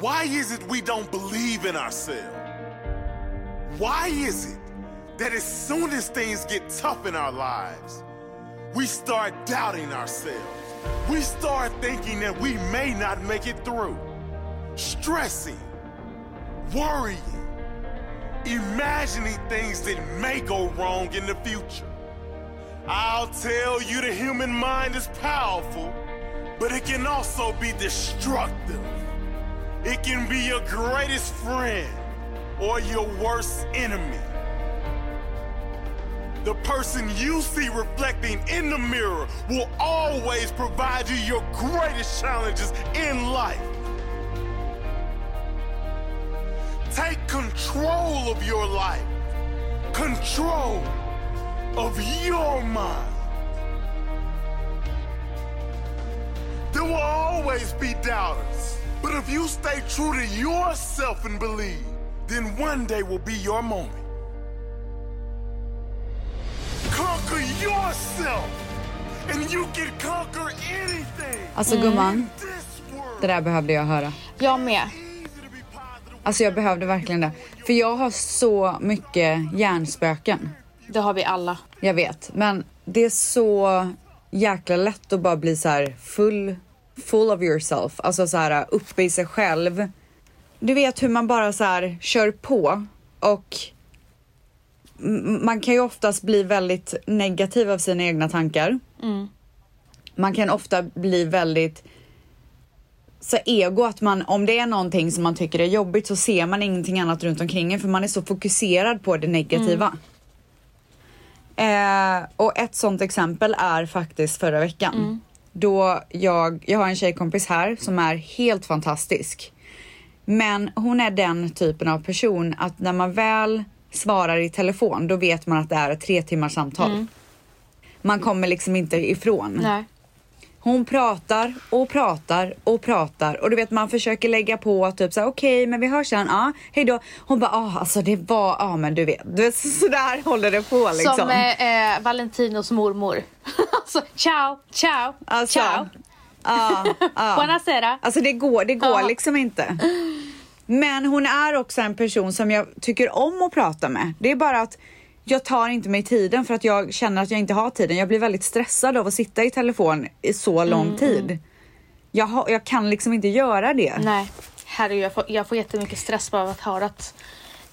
Why is it we don't believe in ourselves? Why is it that as soon as things get tough in our lives, we start doubting ourselves? We start thinking that we may not make it through, stressing, worrying, imagining things that may go wrong in the future. I'll tell you the human mind is powerful, but it can also be destructive. It can be your greatest friend or your worst enemy. The person you see reflecting in the mirror will always provide you your greatest challenges in life. Take control of your life, control of your mind. There will always be doubters, but if you stay true to yourself and believe, then one day will be your moment. Conquer yourself, and you can conquer anything. Alltså gumman, det där behövde jag höra. Jag med. Easy to be positive. Alltså jag behövde verkligen det. För jag har så mycket hjärnspöken. Det har vi alla. Jag vet, men det är så jäkla lätt att bara bli så här full, full of yourself. Alltså så här uppe i sig själv. Du vet hur man bara så här kör på och man kan ju oftast bli väldigt negativ av sina egna tankar. Man kan ofta bli väldigt så ego att man, om det är någonting som man tycker är jobbigt så ser man ingenting annat runt omkring en för man är så fokuserad på det negativa. Eh, och ett sånt exempel är faktiskt förra veckan. Då jag, jag har en tjejkompis här som är helt fantastisk. Men hon är den typen av person att när man väl svarar i telefon då vet man att det är ett tre timmars samtal. Man kommer liksom inte ifrån. Nej. Hon pratar och pratar och pratar och du vet man försöker lägga på typ såhär okej men vi hörs sen, ja hej då. Hon bara ah alltså det var, ja men du vet, du vet sådär håller det på liksom. Som eh, eh, Valentinos mormor. alltså, ciao, ciao, Alltså, ciao. Ja, ja. Buonasera. Alltså det går, det går Ja. liksom inte. Men hon är också en person som jag tycker om att prata med. Det är bara att jag tar inte mig tiden för att jag känner att jag inte har tiden. Jag blir väldigt stressad av att sitta i telefon i så lång Mm, tid. Jag, har, jag kan liksom inte göra det. Nej, herregud jag får, jag får jättemycket stress bara av att höra att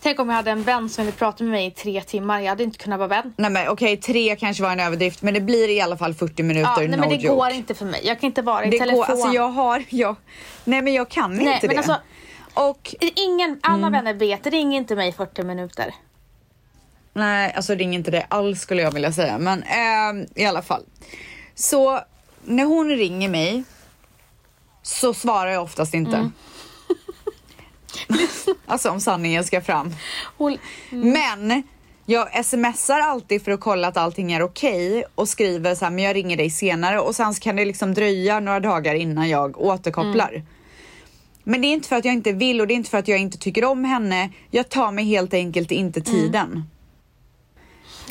Tänk om jag hade en vän som ville prata med mig i tre timmar. Jag hade inte kunnat vara vän. Nej men okej, tre kanske var en överdrift men det blir i alla fall 40 minuter, Ja, nej, no men det joke. går inte för mig. Jag kan inte vara i Det telefon. går, alltså jag har, jag, nej men jag kan Nej, inte men det. alltså- och Ingen, alla Mm. vänner vet, ring inte mig i 40 minuter. Nej, alltså ring inte det alls skulle jag vilja säga. Men ehm, i alla fall. Så när hon ringer mig så svarar jag oftast inte. Mm. alltså om sanningen ska fram. Hon, Men jag smsar alltid för att kolla att allting är okej och skriver så här, men jag ringer dig senare och sen kan det liksom dröja några dagar innan jag återkopplar. Men det är inte för att jag inte vill och det är inte för att jag inte tycker om henne. Jag tar mig helt enkelt inte tiden.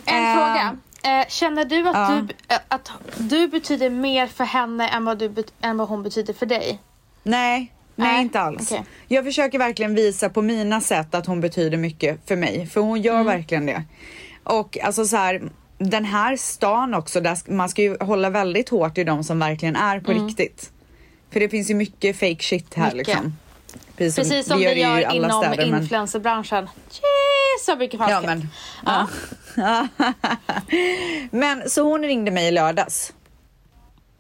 En Eh, fråga. Eh, känner du att, ja. du eh, att du betyder mer för henne än vad, du än vad hon betyder för dig? Nej, nej inte alls. okej. Jag försöker verkligen visa på mina sätt att hon betyder mycket för mig, för hon gör verkligen det. Och alltså så här, den här stan också, där man ska ju hålla väldigt hårt i de som verkligen är på riktigt. För det finns ju mycket fake shit här Mycket. liksom. Precis som, Precis som vi det ju i gör inom städer, men- Yes, så mycket Ja falskhet. men. Ja. men så hon ringde mig i lördags.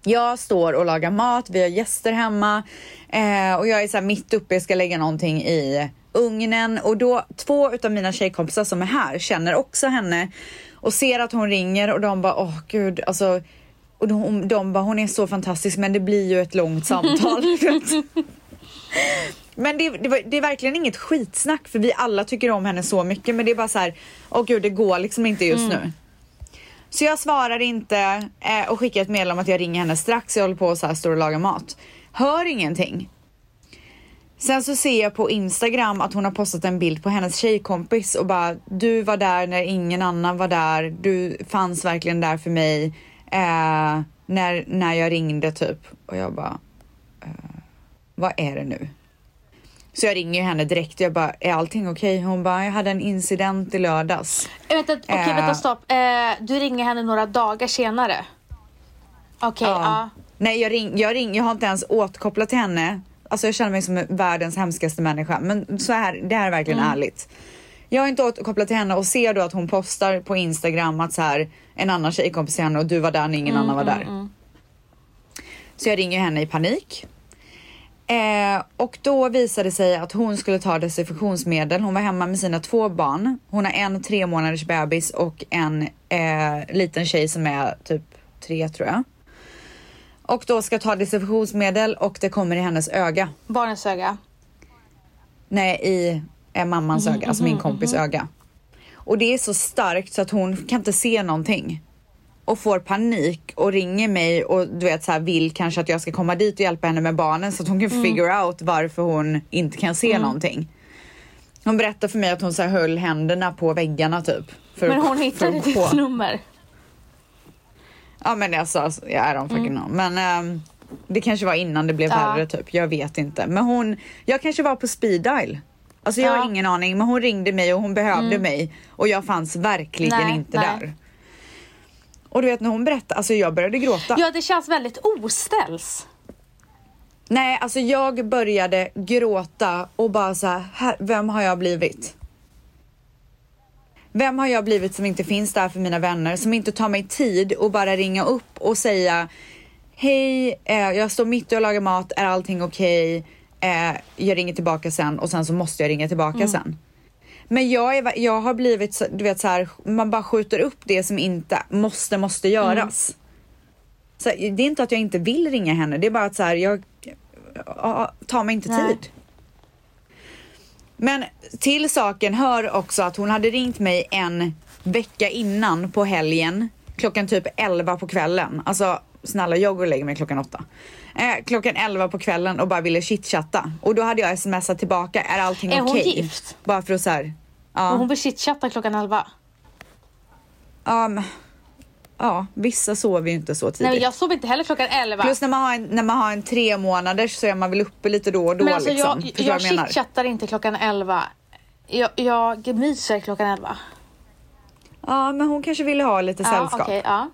Jag står och lagar mat, vi har gäster hemma eh, och jag är så mitt uppe, jag ska lägga någonting i ugnen och då två utav mina tjejkompisar som är här känner också henne och ser att hon ringer och de bara åh gud alltså och de, de bara hon är så fantastisk men det blir ju ett långt samtal. Men det, det, det är verkligen inget skitsnack för vi alla tycker om henne så mycket men det är bara så här, åh gud det går liksom inte just nu. Så jag svarar inte eh, och skickar ett meddelande om att jag ringer henne strax. Jag håller på och så här står och lagar mat. Hör ingenting. Sen så ser jag på Instagram att hon har postat en bild på hennes tjejkompis och bara du var där när ingen annan var där. Du fanns verkligen där för mig eh, när, när jag ringde typ. Och jag bara, eh, vad är det nu? Så jag ringer henne direkt. Jag bara, är allting okej? Okay? Hon bara, jag hade en incident i lördags. Äh, vänta, okej, okay, vänta, stopp. Eh, du ringer henne några dagar senare? Okej, okay, ja. ja. Nej, jag, ring, jag, ring, jag har inte ens återkopplat till henne. Alltså jag känner mig som världens hemskaste människa. Men så här, det här är verkligen mm. ärligt. Jag har inte återkopplat till henne och ser då att hon postar på Instagram att så här en annan tjejkompis till henne och du var där när ingen mm, annan var där. Mm, mm. så jag ringer henne i panik. Eh, och då visade det sig att hon skulle ta desinfektionsmedel. Hon var hemma med sina två barn. Hon har en tre månaders bebis och en eh, liten tjej som är typ tre tror jag. Och då ska ta desinfektionsmedel och det kommer i hennes öga. Barnens öga? Nej, i eh, mammans mm, öga, alltså min mhm, kompis mm. öga. Och det är så starkt så att hon kan inte se någonting och får panik och ringer mig och du vet så här, vill kanske att jag ska komma dit och hjälpa henne med barnen så att hon kan mm. figure out varför hon inte kan se mm. någonting. Hon berättar för mig att hon så här, höll händerna på väggarna typ. men hon hittade ditt nummer? Ja men alltså, alltså jag är fucking mm. know. Men um, det kanske var innan det blev ja. värre typ. Jag vet inte. Men hon, jag kanske var på speed dial. Alltså jag ja. har ingen aning men hon ringde mig och hon behövde mm. mig och jag fanns verkligen nej, inte nej. där. Och du vet när hon berättade, alltså jag började gråta. Ja det känns väldigt oställs. Nej alltså jag började gråta och bara så här, vem har jag blivit? Vem har jag blivit som inte finns där för mina vänner, som inte tar mig tid och bara ringa upp och säga Hej, eh, jag står mitt i att laga mat, är allting okej? Okay? Eh, jag ringer tillbaka sen och sen så måste jag ringa tillbaka mm. sen. Men jag, är, jag har blivit, du vet så här, man bara skjuter upp det som inte måste, måste göras. Mm. Så det är inte att jag inte vill ringa henne, det är bara att så här, jag tar mig inte Nej. tid. Men till saken hör också att hon hade ringt mig en vecka innan på helgen klockan typ 11 på kvällen. Alltså snälla jag går och lägger mig klockan åtta. Eh, klockan 11 på kvällen och bara ville chitchatta. Och då hade jag smsat tillbaka, är allting okej? Är okay? hon gift? Bara för att såhär. Ja. Och hon vill chitchatta klockan 11? Um, ja, vissa sover ju inte så tidigt. Nej, jag sover inte heller klockan 11. Plus när man har en, när man har en tre månaders så är man väl uppe lite då och då. Men alltså, liksom. jag, jag, jag chitchattar inte klockan 11. Jag, jag myser klockan 11. Ja, men hon kanske ville ha lite ja, sällskap. Okay, ja.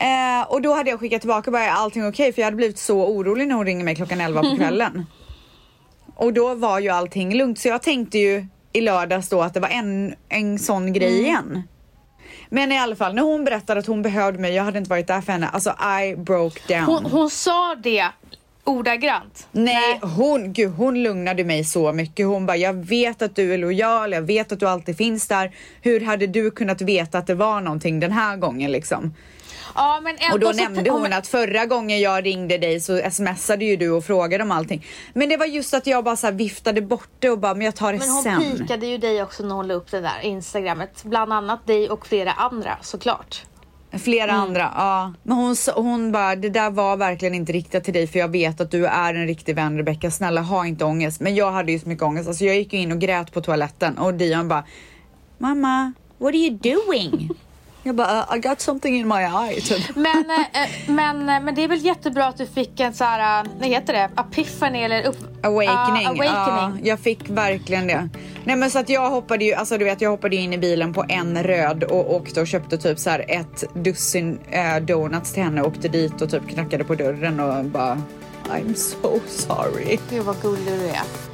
Eh, och då hade jag skickat tillbaka bara, är allting okej? Okay? För jag hade blivit så orolig när hon ringer mig klockan 11 på kvällen. och då var ju allting lugnt. Så jag tänkte ju i lördags då att det var en, en sån grej mm. igen. Men i alla fall, när hon berättade att hon behövde mig, jag hade inte varit där för henne. Alltså I broke down. Hon, hon sa det ordagrant? Nej, Nej, Hon, gud, hon lugnade mig så mycket. Hon bara, jag vet att du är lojal, jag vet att du alltid finns där. Hur hade du kunnat veta att det var någonting den här gången liksom? Ja, men och då nämnde hon att förra gången jag ringde dig så smsade ju du och frågade om allting. Men det var just att jag bara så viftade bort det och bara, men jag tar det men sen. Men hon pikade ju dig också när hon la upp det där instagrammet. Bland annat dig och flera andra såklart. Flera mm. andra, ja. Men hon, hon bara, det där var verkligen inte riktat till dig för jag vet att du är en riktig vän Rebecca. Snälla ha inte ångest. Men jag hade ju så mycket ångest. Alltså jag gick ju in och grät på toaletten och Dion bara, mamma, what are you doing? Jag bara, uh, I got something in my eye. Typ. Men, äh, men, äh, men det är väl jättebra att du fick en så här, vad heter det, epiphany eller upp, awakening. Uh, awakening. Ja, jag fick verkligen det. Nej men så att jag hoppade ju, alltså du vet jag hoppade in i bilen på en röd och åkte och köpte typ så här ett dussin äh, donuts till henne och åkte dit och typ knackade på dörren och bara I'm so sorry. Gud vad gullig du är.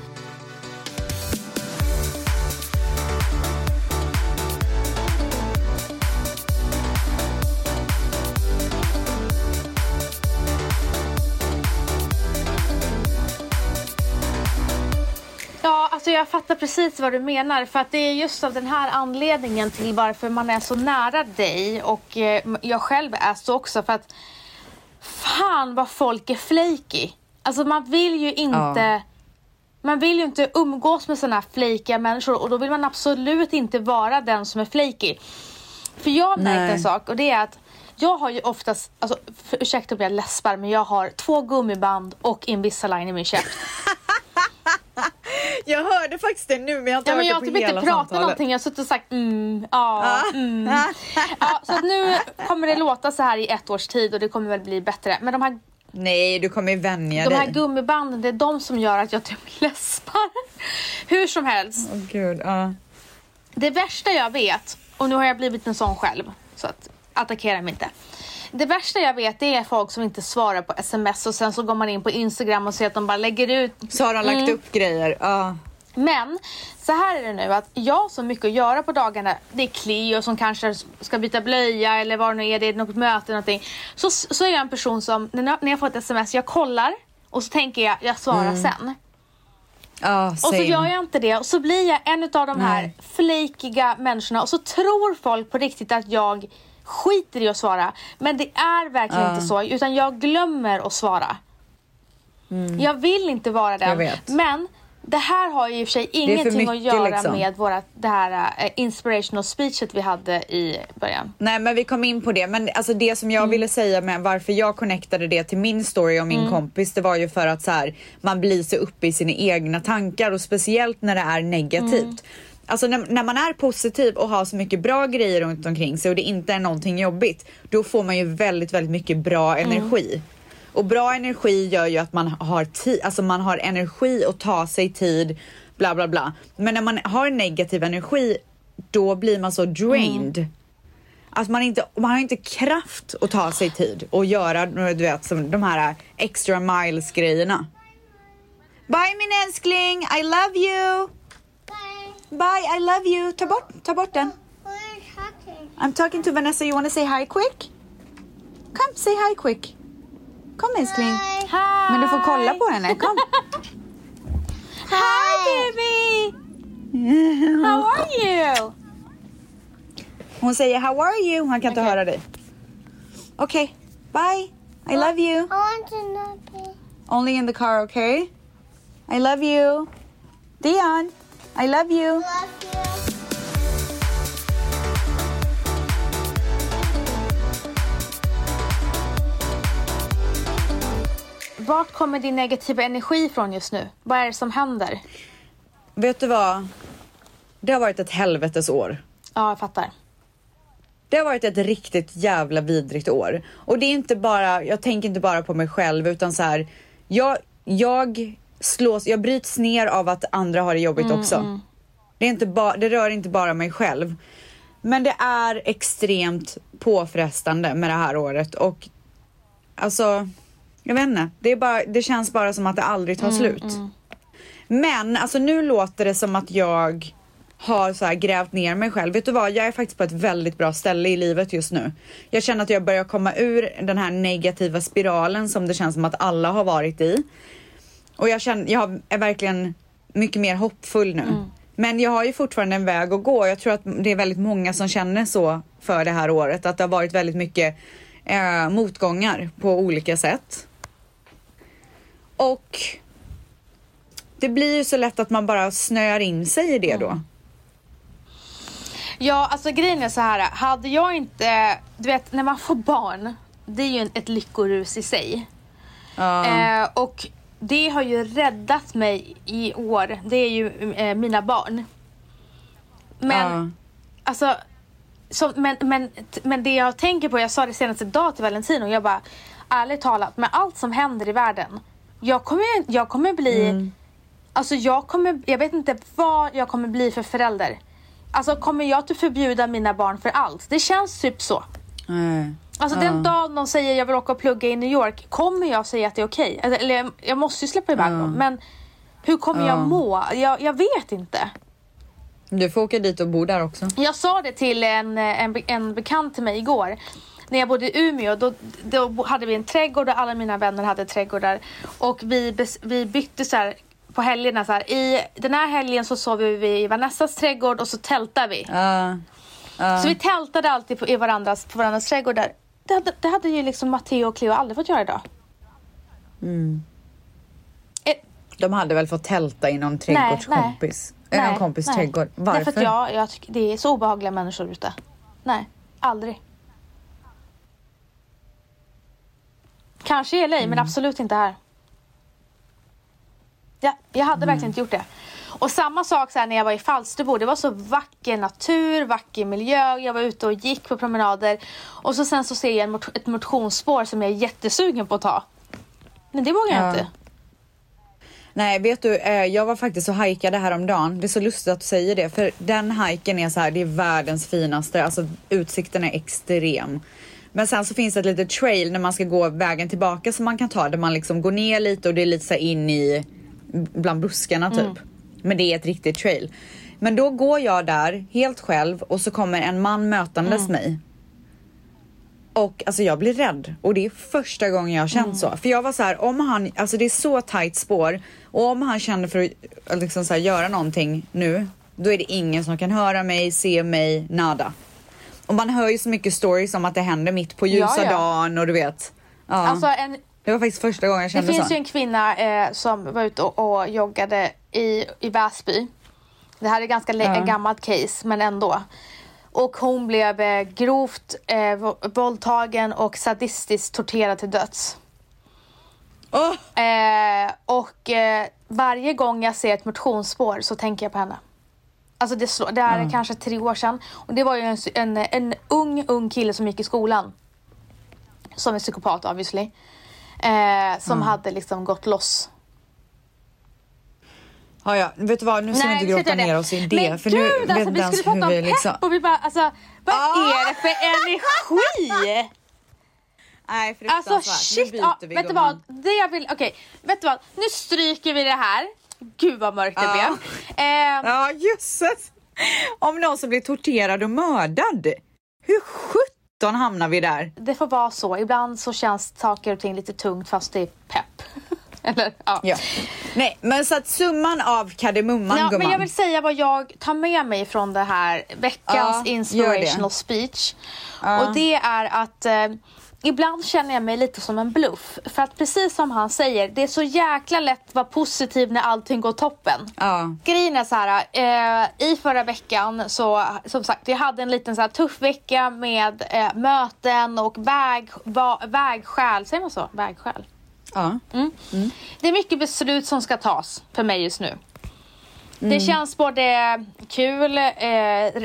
Precis vad du menar för att det är just av den här anledningen till varför man är så nära dig och eh, jag själv är så också för att fan vad folk är flaky. Alltså man vill ju inte ja. Man vill ju inte umgås med sådana här flakiga människor och då vill man absolut inte vara den som är flaky. För jag har märkt en sak och det är att jag har ju oftast, alltså, för, ursäkta om jag läspar, men jag har två gummiband och Invisalign i min käft. jag hörde faktiskt det nu men jag har inte ja, hört jag det på typ hela inte pratat någonting, jag har suttit och sagt mm, ja, mm. ja, Så nu kommer det låta så här i ett års tid och det kommer väl bli bättre. Men de här Nej, du kommer vänja De dig. här gummibanden, det är de som gör att jag typ läspar. Hur som helst. Åh gud, ja. Det värsta jag vet, och nu har jag blivit en sån själv, så att attackera mig inte. Det värsta jag vet det är folk som inte svarar på sms och sen så går man in på Instagram och ser att de bara lägger ut. Så har de lagt Mm. upp grejer. Ja. Men så här är det nu att jag har så mycket att göra på dagarna. Det är Cleo som kanske ska byta blöja eller vad det nu är, det är något möte någonting. Så, så är jag en person som när jag, får ett sms, jag kollar och så tänker jag, jag svarar sen. Ja, Och så gör jag inte det och så blir jag en av de här Nej. flakiga människorna och så tror folk på riktigt att jag skiter i att svara. Men det är verkligen Ja. inte så utan jag glömmer att svara. Jag vill inte vara Mm. Den. Men det här har ju i och för sig ingenting att mycket, göra liksom. med våra, det här eh, inspirational speechet vi hade i början. Nej men vi kom in på det, men alltså det som jag Mm. ville säga med varför jag connectade det till min story om min Mm. kompis, det var ju för att så här, man blir så uppe i sina egna tankar och speciellt när det är negativt. Mm. Alltså när, när man är positiv och har så mycket bra grejer runt omkring sig och det inte är någonting jobbigt, då får man ju väldigt, väldigt mycket bra Mm. energi. Och bra energi gör ju att man har tid, alltså man har energi att ta sig tid, bla bla bla. Men när man har negativ energi, då blir man så drained. Att man, inte, man har inte kraft att ta sig tid och göra du vet, som de här extra miles grejerna. Bye min älskling, I love you! Bye. Bye, I love you! Ta bort, ta den. Who are you talking? I'm talking to Vanessa, you wanna say hi quick? Come, say hi quick. Kom älskling. Hi. Hi! Men du får kolla på henne, kom. Hi baby! How are you? Hon säger how are you? Han kan inte Okej. höra dig. Okej, bye. I love you. I want to know. Only in the car, okay? I love you. Dion, I love you. Love you. Vart kommer din negativa energi ifrån just nu? Vad är det som händer? Vet du vad? Det har varit ett helvetes år. Ja, jag fattar. Det har varit ett riktigt jävla vidrigt år. Och det är inte bara, jag tänker inte bara på mig själv utan så här, jag, jag slås, jag bryts ner av att andra har det jobbigt också. Det, är inte ba, det rör inte bara mig själv. Men det är extremt påfrestande med det här året och alltså, jag vet inte, det, är bara, det känns bara som att det aldrig tar slut. Men alltså nu låter det som att jag har så grävt ner mig själv. Vet du vad, jag är faktiskt på ett väldigt bra ställe i livet just nu. Jag känner att jag börjar komma ur den här negativa spiralen som det känns som att alla har varit i. Och jag känner, jag är verkligen mycket mer hoppfull nu. Men jag har ju fortfarande en väg att gå. Jag tror att det är väldigt många som känner så för det här året. Att det har varit väldigt mycket eh, motgångar på olika sätt. Och det blir ju så lätt att man bara snöar in sig i det då. Ja, alltså grejen är så här. Hade jag inte, du vet när man får barn, det är ju ett lyckorus i sig. Ja. Eh, och det har ju räddat mig i år. Det är ju eh, mina barn. Men ja. alltså, så, men, men, men det jag tänker på, jag sa det senast idag till Valentino, jag bara ärligt talat med allt som händer i världen. Jag kommer, jag kommer bli, alltså jag kommer, jag vet inte vad jag kommer bli för förälder. Alltså kommer jag att förbjuda mina barn för allt? Det känns typ så. Nej. Alltså den dagen de säger jag vill åka och plugga i New York, kommer jag säga att det är okej? Eller, Eller jag måste ju släppa iväg Ja. dem. Men hur kommer Ja. jag må? Jag, jag vet inte. Du får åka dit och bo där också. Jag sa det till en, en, en bekant till mig igår. När jag bodde i Umeå då, då hade vi en trädgård och alla mina vänner hade trädgårdar. Och vi, vi bytte så här på helgerna. Så här. I den här helgen så sov vi i Vanessas trädgård och så tältade vi. Ja. Ja. Så vi tältade alltid på, i varandras, på varandras trädgårdar. Det hade, det hade ju liksom Matteo och Cleo aldrig fått göra idag. Eh, De hade väl fått tälta i någon nej. trädgårdskompis? Nej, någon kompis nej. trädgård. Varför? Därför att jag, jag tycker det är så obehagliga människor ute. Nej, aldrig. Kanske i LA, Mm. men absolut inte här. Ja, jag hade Mm. verkligen inte gjort det. Och samma sak så när jag var i Falsterbo. Det var så vacker natur, vacker miljö. Jag var ute och gick på promenader. Och så sen så ser jag mot- ett motionsspår som jag är jättesugen på att ta. Men det vågar jag Ja. inte. Nej, vet du, eh, jag var faktiskt och hajkade häromdagen. Det är så lustigt att du säger det, för den hajken är så här, det är världens finaste. Alltså utsikten är extrem. Men sen så finns det ett litet trail när man ska gå vägen tillbaka som man kan ta där man liksom går ner lite och det är lite så in i bland buskarna typ. Men det är ett riktigt trail. Men då går jag där helt själv och så kommer en man mötandes mig. Och alltså jag blir rädd och det är första gången jag har känt så. För jag var så här, om han, alltså det är så tajt spår och om han känner för att liksom så här, göra någonting nu, då är det ingen som kan höra mig, se mig, nada. Och man hör ju så mycket stories om att det händer mitt på ljusa Ja, ja. dagen och du vet. Ja. Alltså en, det var faktiskt första gången jag det kände finns så. ju en kvinna eh, som var ute och, och joggade i, i Väsby. Det här är ganska Ja. gammalt case, men ändå. Och hon blev eh, grovt eh, vå- våldtagen och sadistiskt torterad till döds. Åh! Eh, och eh, varje gång jag ser ett motionsspår så tänker jag på henne. Alltså det, slår, det här är kanske tre år sedan. Och det var ju en, en, en ung, ung kille som gick i skolan. Som är psykopat obviously. Eh, som hade liksom gått loss. Ja, ja, vet du vad, nu ska vi inte göra ner oss i det. Men för gud, nu alltså, vi skulle prata om vi liksom... pepp och vi bara, alltså vad Ah! är det för energi? Nej, fruktansvärt. Alltså shit, nu byter vi vet du vad? Det jag vill, okej, vet du vad? Nu stryker vi det här. Gud vad mörkt det Ja. blev. Eh, Ja, jösses. Om någon som blir torterad och mördad. Hur sjutton hamnar vi där? Det får vara så. Ibland så känns saker och ting lite tungt fast det är pepp. Eller ja. Ja. Nej, men så att summan av kardemumman Ja, gumman. men jag vill säga vad jag tar med mig från det här veckans Ja, inspirational speech. Och det är att eh, ibland känner jag mig lite som en bluff. För att precis som han säger, det är så jäkla lätt att vara positiv när allting går toppen. Ja. Grejen är så här, eh, i förra veckan så som sagt, jag hade en liten så här tuff vecka med eh, möten och väg, va, vägskäl, säger man så? Vägskäl? Ja. Det är mycket beslut som ska tas för mig just nu. Det känns både kul, eh,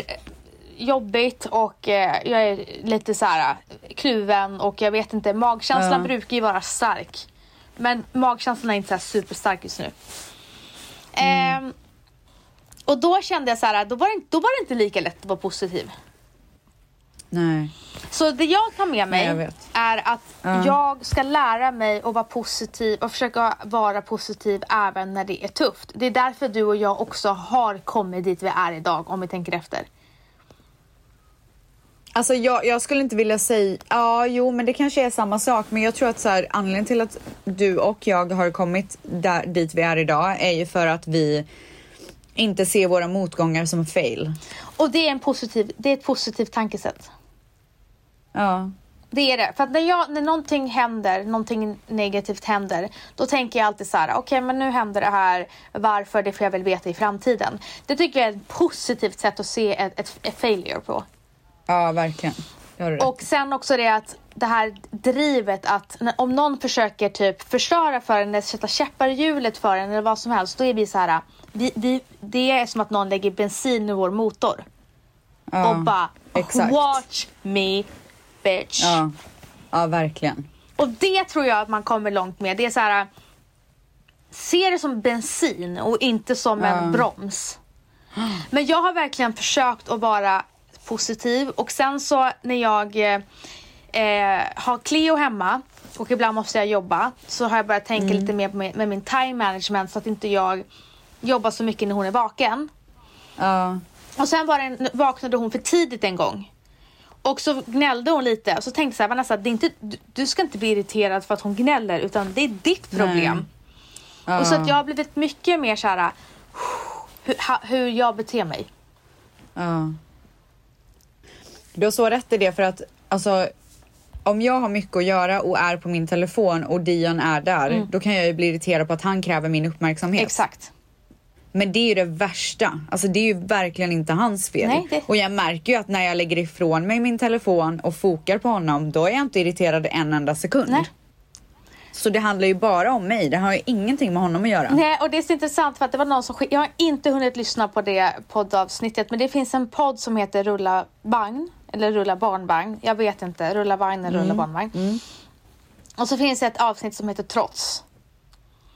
jobbigt och eh, jag är lite så här eh, kluven och jag vet inte, magkänslan Ja. brukar ju vara stark. Men magkänslan är inte så superstark just nu. Ehm, och då kände jag så här, då var, det, då var det inte lika lätt att vara positiv. Nej. Så det jag tar med mig Nej, är att Ja. jag ska lära mig att vara positiv och försöka vara positiv även när det är tufft. Det är därför du och jag också har kommit dit vi är idag om vi tänker efter. Alltså jag, jag skulle inte vilja säga, ja jo men det kanske är samma sak men jag tror att så här, anledningen till att du och jag har kommit där, dit vi är idag är ju för att vi inte ser våra motgångar som fail. Och det är, en positiv, det är ett positivt tankesätt. Ja. Det är det. För att när, jag, när någonting händer, någonting negativt händer, då tänker jag alltid så här, okej men nu händer det här, varför, det får jag väl veta i framtiden. Det tycker jag är ett positivt sätt att se ett, ett, ett failure på. Ja verkligen. Och sen också det att det här drivet att om någon försöker typ förstöra för en eller sätta käppar i hjulet för en eller vad som helst, då är vi så här, vi, vi, det är som att någon lägger bensin i vår motor. ja. och bara exakt. watch me bitch. Ja. ja verkligen. Och det tror jag att man kommer långt med. Det är så här, se det som bensin och inte som en broms. Men jag har verkligen försökt att vara positiv och sen så när jag eh, har Cleo hemma och ibland måste jag jobba så har jag börjat tänka lite mer med, med min time management så att inte jag jobbar så mycket när hon är vaken. Ja. Och sen var det, vaknade hon för tidigt en gång. Och så gnällde hon lite och så tänkte så här, Vanessa, det är inte, du, du ska inte bli irriterad för att hon gnäller utan det är ditt problem. Ja. Och så att jag har blivit mycket mer så här hur, hur jag beter mig. Ja. Du har så rätt i det för att alltså om jag har mycket att göra och är på min telefon och Dion är där, då kan jag ju bli irriterad på att han kräver min uppmärksamhet. Mm. Exakt. Men det är ju det värsta. Alltså det är ju verkligen inte hans fel. Nej, det- Och jag märker ju att när jag lägger ifrån mig min telefon och fokar på honom, då är jag inte irriterad en enda sekund. Nej. Så det handlar ju bara om mig. Det har ju ingenting med honom att göra. Nej, och det är så intressant för att det var någon som Jag har inte hunnit lyssna på det poddavsnittet men det finns en podd som heter Rulla vagn eller Rulla barnvagn. Jag vet inte, Rulla vagn eller Rulla barnvagn. Och så finns det ett avsnitt som heter Trots.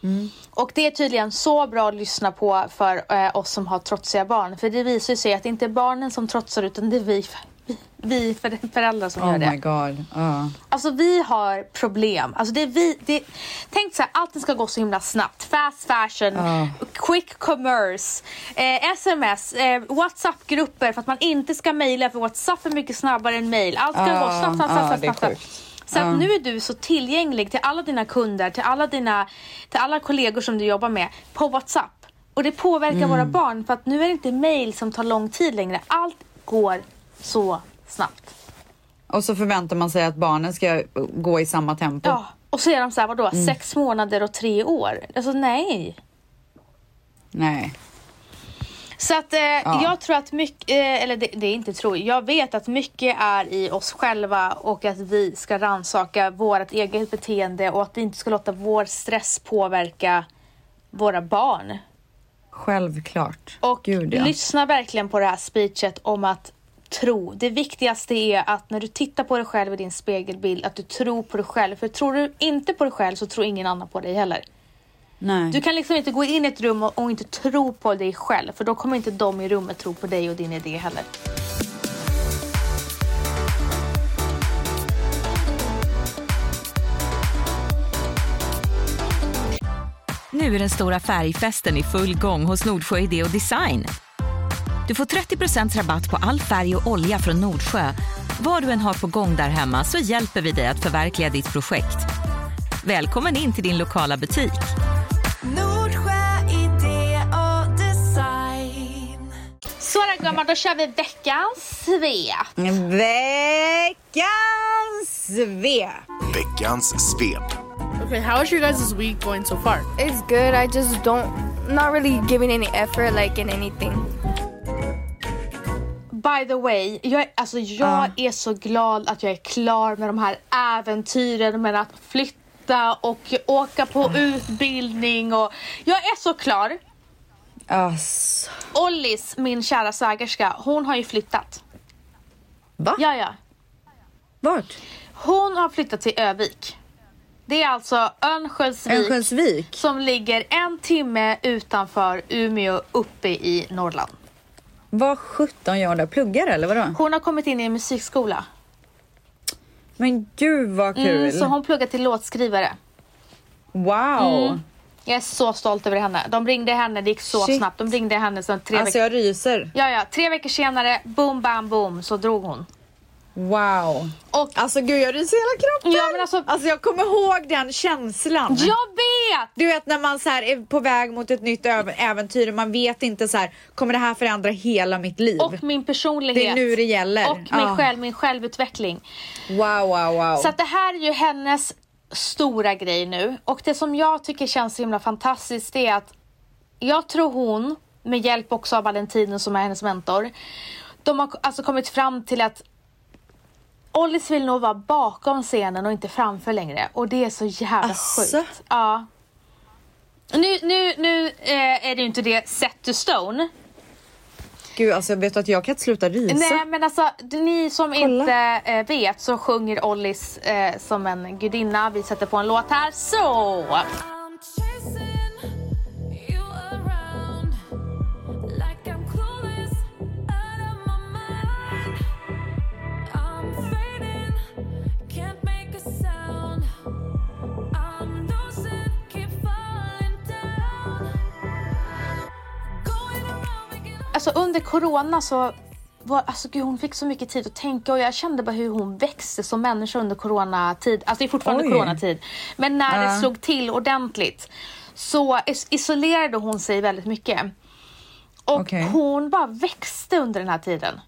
Mm. Och det är tydligen så bra att lyssna på för eh, oss som har trotsiga barn. För det visar sig att det inte är barnen som trotsar utan det är vi, vi, vi för- föräldrar som Oh gör det. my god. Ja. Alltså vi har problem. Alltså det är vi, det, tänk så här, allting ska gå så himla snabbt. Fast fashion, Ja. quick commerce, eh, sms, eh, WhatsApp-grupper för att man inte ska mejla för WhatsApp är mycket snabbare än mail. Allt ska Ja, gå snabbt, snabbt, snabbt, snabbt, snabbt. Så att nu är du så tillgänglig till alla dina kunder, till alla dina till alla kollegor som du jobbar med på WhatsApp. Och det påverkar Mm. våra barn för att nu är det inte mail som tar lång tid längre. Allt går så snabbt. Och så förväntar man sig att barnen ska gå i samma tempo. Ja, och så är de så här, vadå, Mm. sex månader och tre år? Alltså nej. Nej. Så att eh, jag tror att mycket, eh, eller det, det är inte tror, jag vet att mycket är i oss själva och att vi ska rannsaka vårt eget beteende och att vi inte ska låta vår stress påverka våra barn. Självklart. Och Gud, ja. lyssna verkligen på det här speechet om att tro. Det viktigaste är att när du tittar på dig själv i din spegelbild, att du tror på dig själv. För tror du inte på dig själv så tror ingen annan på dig heller. Nej. Du kan liksom inte gå in i ett rum och, och inte tro på dig själv för då kommer inte de i rummet tro på dig och din idé heller. Nu är den stora färgfesten i full gång hos Nordsjö Idé och Design. Du får 30 rabatt på all färg och olja från Nordsjö. Vad du än har på gång där hemma så hjälper vi dig att förverkliga ditt projekt. Välkommen in till din lokala butik. Så då gumman, då kör vi veckans svep. Veckans svep. Veckans svep. Okay, how is your guys' week going so far? It's good. I just don't, not really giving any effort like in anything. By the way, jag, är- alltså, jag är så glad att jag är klar med de här äventyren med att flytta och åka på utbildning och jag är så klar. Alltså. Ollis, min kära svägerska, hon har ju flyttat. Va? Ja, ja. Vart? Hon har flyttat till Övik. Det är alltså Örnsköldsvik Örnsköldsvik? som ligger en timme utanför Umeå uppe i Norrland. Vad sjutton gör hon där? Pluggar eller vadå? Hon har kommit in i en musikskola. Men gud vad kul. Mm, så hon pluggar till låtskrivare. Wow. Jag är så stolt över henne. De ringde henne, det gick så Shit. snabbt. De ringde henne sen tre Alltså jag ryser. Ja, ja, tre veckor senare, boom, bam, boom, så drog hon. Wow. Och Alltså gud jag ryser i hela kroppen. Ja, men alltså- alltså jag kommer ihåg den känslan. jag vet! Du vet när man så här är på väg mot ett nytt äventyr och man vet inte så här kommer det här förändra hela mitt liv? Och min personlighet. Det är nu det gäller. Och min, Ja. själv, min självutveckling. Wow, wow, wow. Så att det här är ju hennes stora grej nu. Och det som jag tycker känns så himla fantastiskt det är att jag tror hon, med hjälp också av Valentino som är hennes mentor, de har alltså kommit fram till att Ollis vill nog vara bakom scenen och inte framför längre. Och det är så jävla Asså? sjukt. Ja. Nu, nu, nu eh, är det ju inte det set to stone. Gud alltså vet du att jag kan inte sluta rysa. Nej men alltså ni som Kolla. inte eh, vet så sjunger Ollis eh, som en gudinna. Vi sätter på en låt här. Så! Alltså under corona så var, alltså gud, hon fick så mycket tid att tänka och jag kände bara hur hon växte som människa under coronatid. Alltså det är fortfarande Oj. coronatid. Men när Ja. det slog till ordentligt så is- isolerade hon sig väldigt mycket. Och Okej. hon bara växte under den här tiden.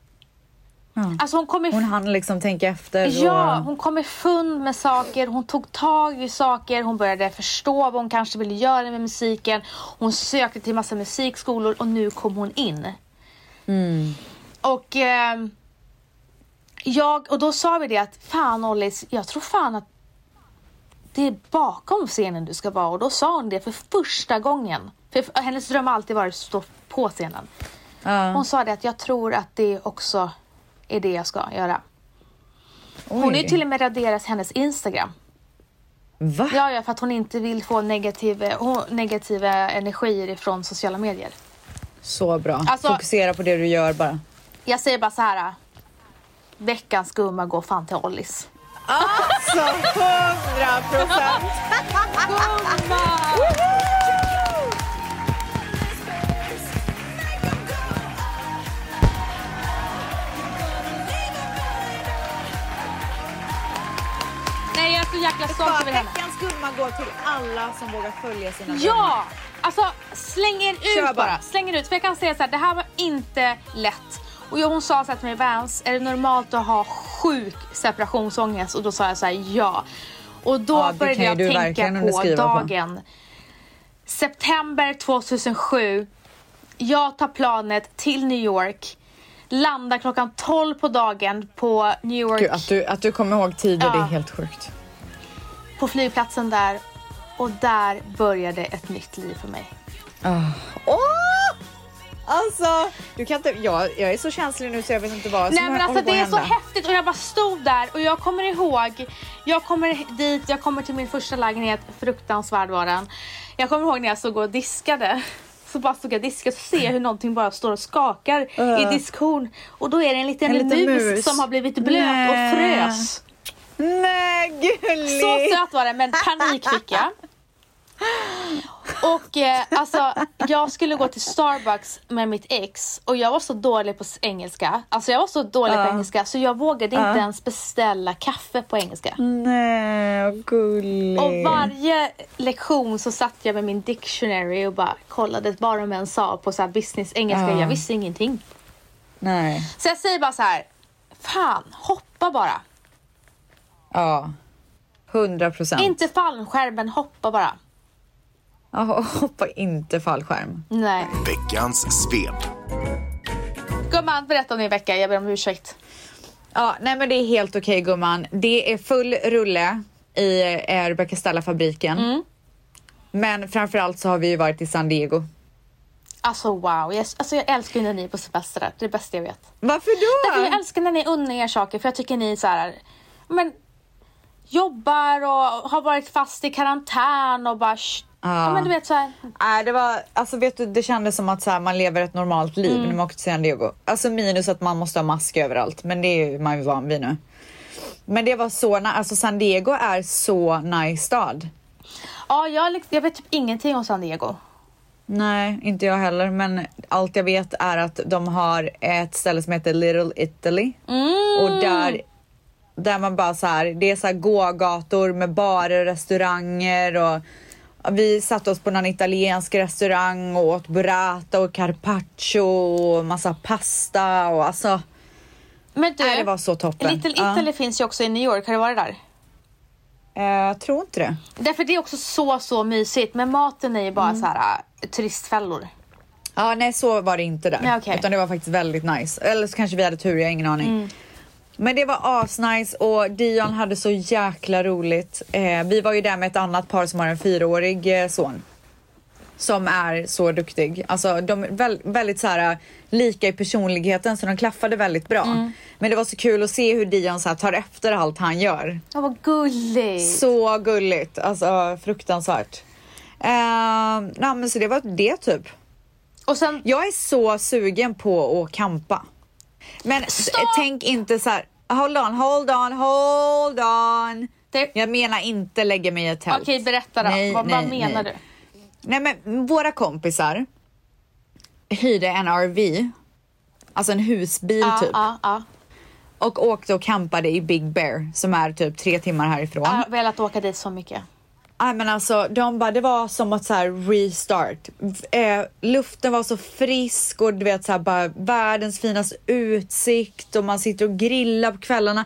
Ja. Alltså hon kom i Hon hann liksom tänka efter. Ja, och... hon kom i fund med saker, hon tog tag i saker, hon började förstå vad hon kanske ville göra med musiken. Hon sökte till massa musikskolor och nu kom hon in. Och ehm, jag, och då sa vi det att fan Ollis, jag tror fan att det är bakom scenen du ska vara. Och då sa hon det för första gången. För hennes dröm har alltid varit att stå på scenen. Ja. Hon sa det att jag tror att det också är det jag ska göra. Hon Oj. har ju till och med raderat hennes Instagram. Va? Ja, ja, för att hon inte vill få negativ, hon, negativa energier ifrån sociala medier. Så bra. Alltså- Fokusera på det du gör bara. Jag säger bara så här. Veckans gumma går fan till Ollis. Alltså, hundra procent! Nej, jag är så jäkla stolt över henne. Veckans gumma går till alla som vågar följa sina Ja! Alltså släng er ut bara. bara. Släng er ut. För jag kan säga så här, det här var inte lätt. Och jag- hon sa så här till mig, Vans, är det normalt att ha sjuk separationsångest? Och då sa jag så här, ja. Och då Ja, började jag tänka på underskriva på. dagen. September 2007. Jag tar planet till New York. Landar klockan 12 på dagen på New York. Gud, att, du, att du kommer ihåg tider, det är Ja. helt sjukt. På flygplatsen där. Och där började ett nytt liv för mig. Åh! Alltså, du kan inte, jag, jag är så känslig nu så jag vet inte vad som Nej men alltså det är så häftigt och jag bara stod där och jag kommer ihåg, jag kommer dit, jag kommer till min första lägenhet, fruktansvärd var den. Jag kommer ihåg när jag stod och diskade. Så bara stod jag och diskade så ser hur någonting bara står och skakar i diskhon. Och då är det en liten, En liten mus, mus. som har blivit blöt Nej. och frös. Nej, gullig! Så söt var den men panik fick jag. Och eh, alltså jag skulle gå till Starbucks med mitt ex och jag var så dålig på engelska. Alltså jag var så dålig på engelska så jag vågade inte ens beställa kaffe på engelska. Nej, vad gullig. Och varje lektion så satt jag med min dictionary och bara kollade vad de än sa på så här business engelska. Ja. Jag visste ingenting. Nej, Så jag säger bara så här. Fan, hoppa bara. ja. Hundra procent. Inte fallskärmen, hoppa bara. Ja, hoppa inte fallskärm. Nej. Veckans svep. Gumman, berätta om din vecka. Jag ber om ursäkt. Ja, nej men det är helt okej gumman. Det är full rulle i eh, Rebecca Stella-fabriken. Mm. Men framförallt så har vi ju varit i San Diego. Alltså wow, jag, alltså, jag älskar ju när ni är på semester. Det är det bästa jag vet. Varför då? Därför jag älskar när ni unnar er saker för jag tycker ni är så här, men jobbar och har varit fast i karantän och bara ja. men du vet så här. Nej, det var, alltså vet du, det kändes som att så här, man lever ett normalt liv Mm. när man åkte till San Diego. Alltså minus att man måste ha mask överallt, men det är ju man ju van vid nu. Men det var så, alltså San Diego är så nice stad. Ja, jag, likt- jag vet typ ingenting om San Diego. Nej, inte jag heller, men allt jag vet är att de har ett ställe som heter Little Italy och där där man bara så här, det är så här gågator med barer och restauranger och vi satte oss på någon italiensk restaurang och åt burrata och carpaccio och massa pasta och alltså Men du, Nej, det var så toppen. Little Ja. Italy finns ju också i New York. Har du varit där? eh, jag tror inte det. Därför det är också så, så mysigt. Men maten är ju bara Mm. så här äh, turistfällor. Ja, nej så var det inte där. Ja, okej. Utan det var faktiskt väldigt nice. Eller så kanske vi hade tur, jag har ingen aning. Mm. Men det var asnice och Dion hade så jäkla roligt. Eh, vi var ju där med ett annat par som har en fyraårig eh, son. Som är så duktig. Alltså de är väl, väldigt så här, lika i personligheten så de klaffade väldigt bra. Mm. Men det var så kul att se hur Dion så här, tar efter allt han gör. Ja, vad gulligt. Så gulligt, alltså fruktansvärt. Eh, nej, men så det var det typ. Och sen, Jag är så sugen på att campa. Men Stopp! tänk inte så här. Hold on, hold on, hold on. det, Jag menar inte lägga mig i ett tält. okej berätta då. Nej, vad, nej, vad menar nej. du? Nej men våra kompisar hyrde en RV, alltså en husbil Ja, typ. ja, ja. Och åkte och campade i Big Bear som är typ tre timmar härifrån. Jag har velat åka dit så mycket. Nej men alltså de bara, det var som att så här restart. Eh, luften var så frisk och du vet så här bara världens finaste utsikt och man sitter och grillar på kvällarna.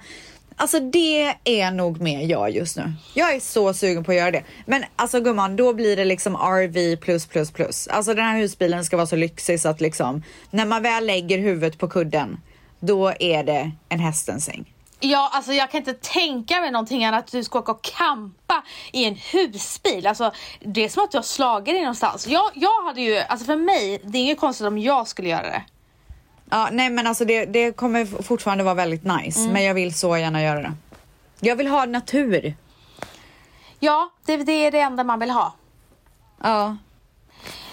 Alltså det är nog mer jag just nu. Jag är så sugen på att göra det. Men alltså gumman, då blir det liksom RV plus plus plus. Alltså den här husbilen ska vara så lyxig så att liksom när man väl lägger huvudet på kudden, då är det en hästens säng. Ja, alltså jag kan inte tänka mig någonting annat att du ska åka och campa i en husbil. Alltså, det är som att du har slagit dig någonstans. Jag, jag hade ju, alltså för mig, det är inget konstigt om jag skulle göra det. Ja, nej men alltså det, det kommer fortfarande vara väldigt nice, Mm. men jag vill så gärna göra det. Jag vill ha natur. Ja, det, det är det enda man vill ha. Ja.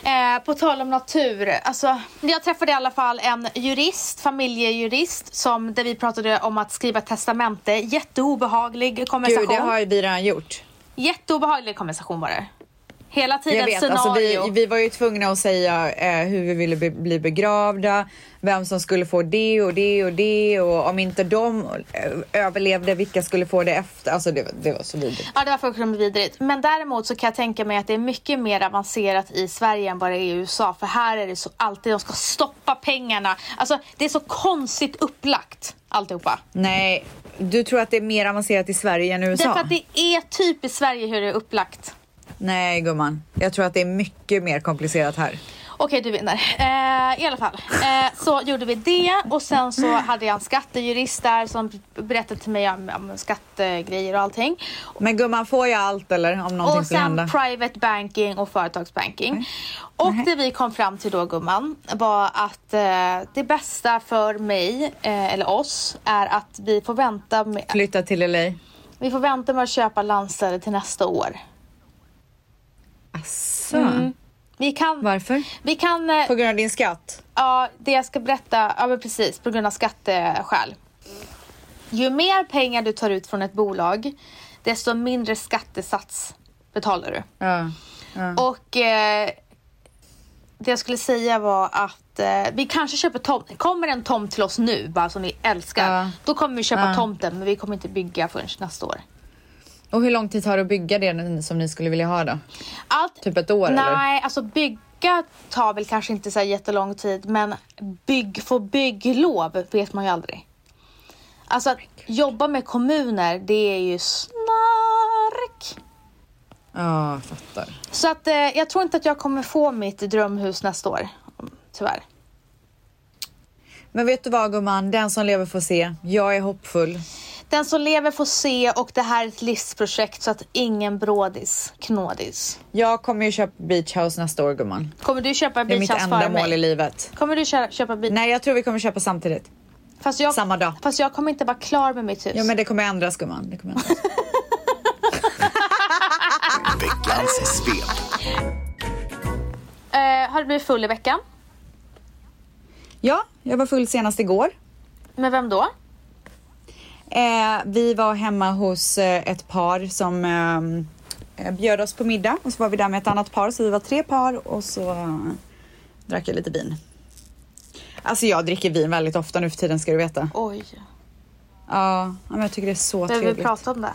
Eh, på tal om natur, alltså, jag träffade i alla fall en jurist, familjejurist, som, där vi pratade om att skriva testamente. Jätteobehaglig konversation. Gud, det har ju vi redan gjort. Jätteobehaglig konversation var det. Hela tiden Jag vet, scenario. alltså vi, vi var ju tvungna att säga eh, hur vi ville be, bli begravda, vem som skulle få det och det och det och om inte de eh, överlevde, vilka skulle få det efter. Alltså det, var- det var så vidrigt. Ja, det var fullkomligt vidrigt. Men däremot så kan jag tänka mig att det är mycket mer avancerat i Sverige än vad det är i USA. För här är det så alltid, de ska stoppa pengarna. Alltså, det är så konstigt upplagt alltihopa. Nej, du tror att det är mer avancerat i Sverige än i USA? Därför att det är typ i Sverige hur det är upplagt. Nej gumman, jag tror att det är mycket mer komplicerat här. Okej, du vinner. Eh, I alla fall, eh, så gjorde vi det och sen så hade jag en skattejurist där som berättade till mig om, om skattegrejer och allting. Men gumman, får jag allt eller om någonting Och skulle sen hända? private banking och företagsbanking. Och det vi kom fram till då gumman var att eh, det bästa för mig, eh, eller oss, är att vi får vänta med, Flytta till LA? vi får vänta med att köpa landställe till nästa år. Asså? Mm. Vi kan, Varför? vi kan eh, På grund av din skatt? Ja, det jag ska berätta, ja men precis, på grund av skatteskäl. Ju mer pengar du tar ut från ett bolag, desto mindre skattesats betalar du. Ja. Och eh, det jag skulle säga var att eh, vi kanske köper tomt. Kommer en tomt till oss nu, bara som vi älskar, Ja. då kommer vi köpa Ja. tomten, men vi kommer inte bygga förrän nästa år. Och hur lång tid tar det att bygga det som ni skulle vilja ha då? Allt, Typ ett år eller? Nej, alltså bygga tar väl kanske inte så här jättelång tid, men bygg, få bygglov vet man ju aldrig. Alltså att jobba med kommuner, det är ju snark. Ja, jag fattar. Så att eh, jag tror inte att jag kommer få mitt drömhus nästa år, tyvärr. Men vet du vad gumman, den som lever får se. Jag är hoppfull. Den som lever får se och det här är ett livsprojekt så att ingen brådis, knådis. Jag kommer ju köpa beach house nästa år gumman. Kommer du köpa Det är mitt beach house enda före mål i mig? livet. Kommer du köpa, köpa beach Nej, jag tror vi kommer köpa samtidigt. fast jag, Samma dag. Fast jag kommer inte vara klar med mitt hus. Ja, men det kommer ändras gumman. Det kommer ändras. Veckans svep. Eh, har du blivit full i veckan? ja, jag var full senast igår. Med vem då? Eh, vi var hemma hos eh, ett par som eh, bjöd oss på middag och så var vi där med ett annat par så vi var tre par och så eh, drack jag lite vin. Alltså jag dricker vin väldigt ofta nu för tiden ska du veta. Oj. Ja, men jag tycker det är så Behöver vi trevligt. prata om det?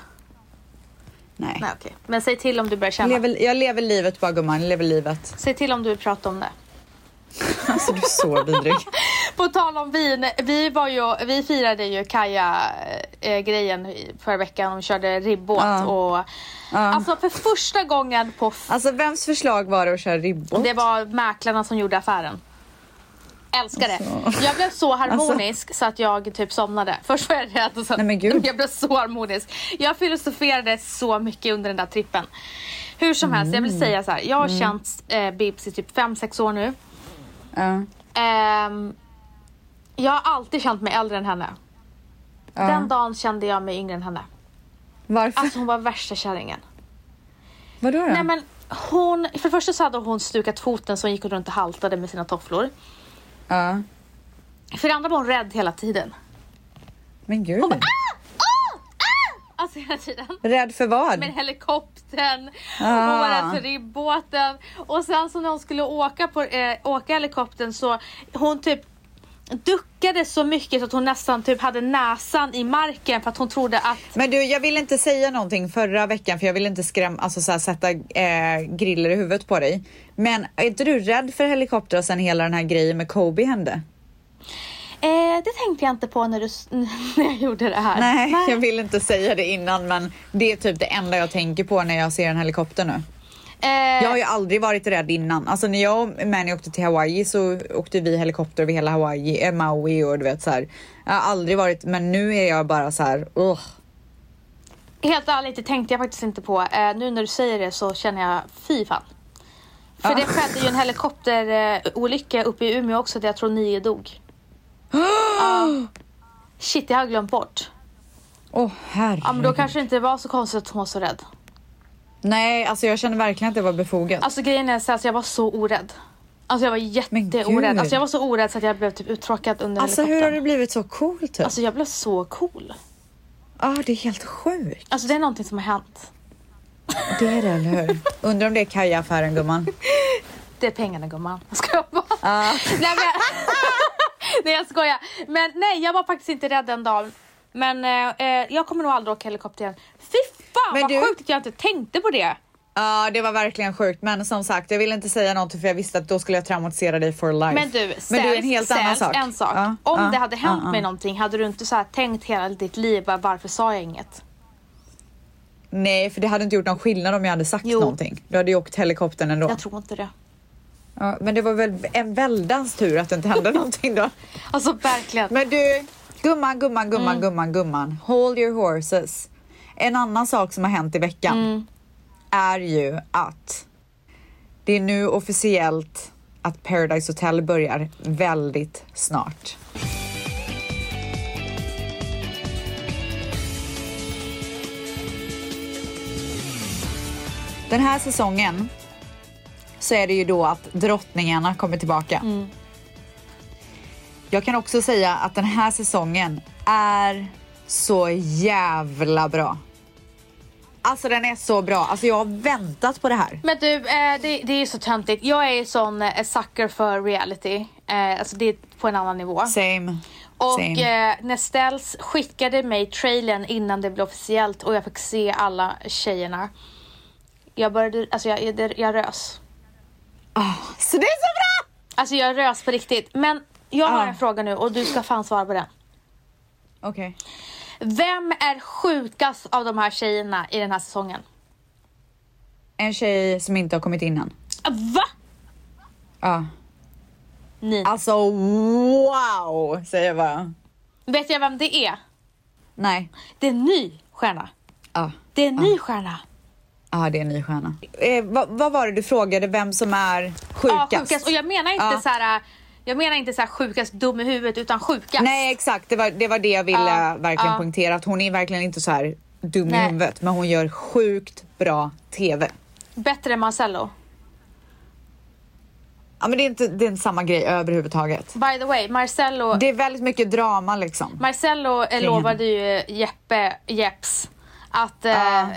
Nej. Nej okej. Men säg till om du börjar känna. lever, jag lever livet bara gumman, jag lever livet. Säg till om du vill prata om det. Alltså du är så vidrig. På tal om vin, vi, var ju, vi firade ju Kaja-grejen förra veckan och körde ribbåt. Ja. Och, Alltså för första gången på... Alltså vems förslag var det att köra ribbåt? det var mäklarna som gjorde affären. Älskar det. Alltså. Jag blev så harmonisk så att jag typ somnade. Först var jag rädd och sen Nej, men gud. jag blev så harmonisk. Jag filosoferade så mycket under den där trippen. Hur som helst, jag Mm. vill säga så här. Jag har känt eh, Bibs i typ 5-6 år nu. Ehm, jag har alltid känt mig äldre än henne. Ja. Den dagen kände jag mig yngre än henne. Varför? Alltså hon var värsta kärringen. Vadå då? Nej men hon, för det första så hade hon stukat foten så hon gick runt och haltade med sina tofflor. Ja. För det andra var hon rädd hela tiden. Men gud. Alltså hela tiden. Rädd för vad? Med helikoptern, Ah. rädd för ribbåten. Och sen så när hon skulle åka, på, eh, åka helikoptern så hon typ duckade så mycket så att hon nästan typ hade näsan i marken för att hon trodde att Men du, jag ville inte säga någonting förra veckan för jag ville inte skrämma, alltså så här, sätta eh, griller i huvudet på dig. Men är inte du rädd för helikoptrar sen hela den här grejen med Kobe hände? Eh, det tänkte jag inte på när, du, när jag gjorde det här. Nej, jag vill inte säga det innan men det är typ det enda jag tänker på när jag ser en helikopter nu. Eh, Jag har ju aldrig varit rädd innan. Alltså när jag och Manny åkte till Hawaii så åkte vi helikopter över hela Hawaii, eh, Maui och du vet så här. Jag har aldrig varit, men nu är jag bara så här, ugh. Helt ärligt, det tänkte jag faktiskt inte på. Eh, nu när du säger det så känner jag fy fan. För Ah. det skedde ju en helikopterolycka uppe i Umeå också där jag tror nio dog. Ja. Shit, det har jag glömt bort. Åh herregud. Ja, men då kanske det inte var så konstigt att hon var så rädd. Nej, alltså jag känner verkligen att det var befogat. Alltså grejen är så här, så jag var så orädd. Alltså jag var jätteorädd. Alltså jag var så orädd så att jag blev typ uttråkad under Alltså hur helikoptern. har du blivit så cool typ? Alltså jag blev så cool. ah, det är helt sjukt. Alltså det är någonting som har hänt. Det är det, eller hur? Undrar om det är Kaja-affären gumman. Det är pengarna gumman. Jag skojar bara. Ah. nej, men, nej jag skojar. Men nej jag var faktiskt inte rädd den dagen. Men eh, eh, jag kommer nog aldrig åka helikopter igen. Fy fan Men vad du- sjukt att jag inte tänkte på det. Ja, det var verkligen sjukt. Men som sagt, jag ville inte säga någonting för jag visste att då skulle jag traumatisera dig for life. Men du, Men det är en helt annan ställs sak. en sak. Ja, Om ja, det hade hänt mig någonting, hade du inte så tänkt hela ditt liv, bara, varför sa jag inget? Nej, för det hade inte gjort någon skillnad om jag hade sagt Jo. någonting. Du hade ju åkt helikoptern ändå. Jag tror inte det. Ja, men det var väl en väldans tur att det inte hände någonting då. Alltså verkligen. Men du, gumman, gumman, gumman, Mm. gumman, gumman. Hold your horses. En annan sak som har hänt i veckan Mm. är ju att det är nu officiellt att Paradise Hotel börjar väldigt snart. Den här säsongen så är det ju då att drottningarna kommer tillbaka. Mm. Jag kan också säga att den här säsongen är så jävla bra. Alltså den är så bra. Alltså jag har väntat på det här. Men du, eh, det, det är så töntigt. Jag är ju sån eh, sucker för reality. Eh, alltså det är på en annan nivå. Same. Och Same. eh, när skickade mig trailern innan det blev officiellt och jag fick se alla tjejerna. Jag började, alltså jag, jag, jag rös. Så det är så bra! Alltså jag rös på riktigt. Men jag har Ah. en fråga nu och du ska fan svara på den. Okej. Vem är sjukast av de här tjejerna i den här säsongen? En tjej som inte har kommit in än. Ah, Va? Ja. Nina. Alltså wow, säger jag bara. Vet jag vem det är? Nej. Det är en ny stjärna. Ja. Det är en ny stjärna. Ja, det är en ny stjärna. Eh, vad, vad var det du frågade? Vem som är Ja, sjukast? sjukast. Och jag menar inte Ja. så här. Jag menar inte så här sjukast dum i huvudet utan sjukast. Nej, exakt. Det var det, var det jag ville verkligen poängtera. Att hon är verkligen inte så här dum Nej. i huvudet, men hon gör sjukt bra TV. Bättre än Marcello. Ja, men det är inte, det är inte samma grej överhuvudtaget. By the way, Marcello, Det är väldigt mycket drama liksom. Marcello lovade ju Jeppe Jeps att eh,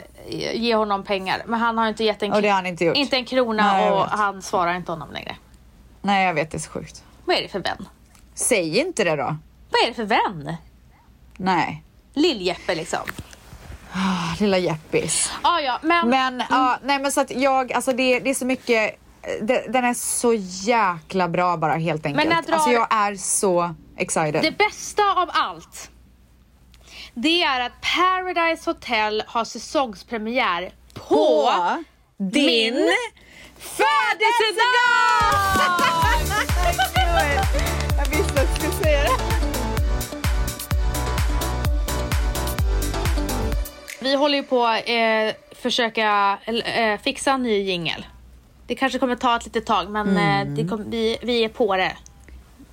ge honom pengar. Men han har inte gett en, har han inte gjort. inte en krona Nej, och han svarar inte honom längre. Nej, jag vet. Det är så sjukt. Vad är det för vän? Säg inte det då. Vad är det för vän? Nej. Lill-Jeppe liksom. Ah, Lilla Jeppis. Ah, ja, men, Men, ja, nej men så att jag, alltså det, det är så mycket, det, den är så jäkla bra bara helt enkelt. när drar- Alltså jag är så excited. det bästa av allt. Det är att Paradise Hotel har säsongspremiär på, din min födelsedag! jag visste att du skulle säga det. Vi håller ju på att eh, försöka eh, fixa en ny jingel. Det kanske kommer ta ett litet tag men Mm. eh, kom, vi, vi är på det.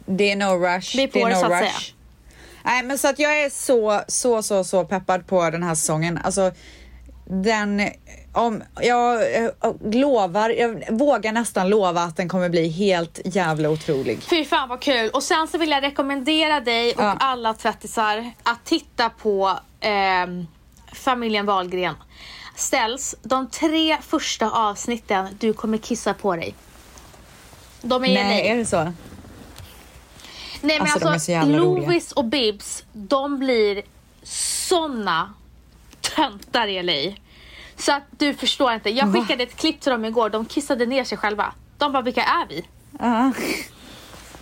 Det är no rush. Vi är på det är det, no så att rush. säga. Nej men så att jag är så, så, så, så peppad på den här säsongen. Alltså den, om, jag eh, lovar, jag vågar nästan lova att den kommer bli helt jävla otrolig. Fy fan vad kul! Och sen så vill jag rekommendera dig och Ja. alla tvättisar att titta på ehm, familjen Wahlgren. Ställs de tre första avsnitten, du kommer kissa på dig. De är Nej, är LA. det så? Nej men Alltså, alltså. Lovis och Bibs, de blir såna töntar i LA. Så att du förstår inte. Jag Va? skickade ett klipp till dem igår, de kissade ner sig själva. De bara, vilka är vi? Ja.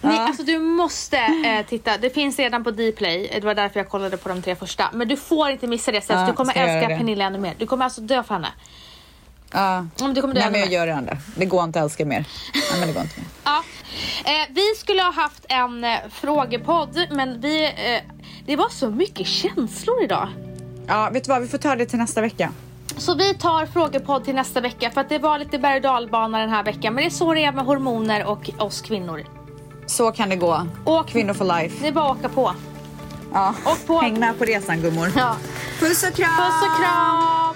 Nej, Ja. alltså du måste eh, titta. Det finns redan på Dplay. Det var därför jag kollade på de tre första. Men du får inte missa det. Sess. Ja, du kommer älska? Pernilla ännu mer. Du kommer alltså dö för henne. Ja. Om du kommer dö Nej men jag gör det. Det går inte att älska mer. Nej men det går inte mer. Ja. Eh, vi skulle ha haft en eh, frågepodd men vi, eh, det var så mycket känslor idag. Ja vet du vad, vi får ta det till nästa vecka. Så vi tar frågepodd till nästa vecka för att det var lite berg och dalbana den här veckan. Men det är så det är med hormoner och oss kvinnor. Så kan det gå. Och Kvinnor for life. det är bara att åka på. Ja. Och på- Häng med på resan gummor. Ja. Puss och kram! Puss och kram!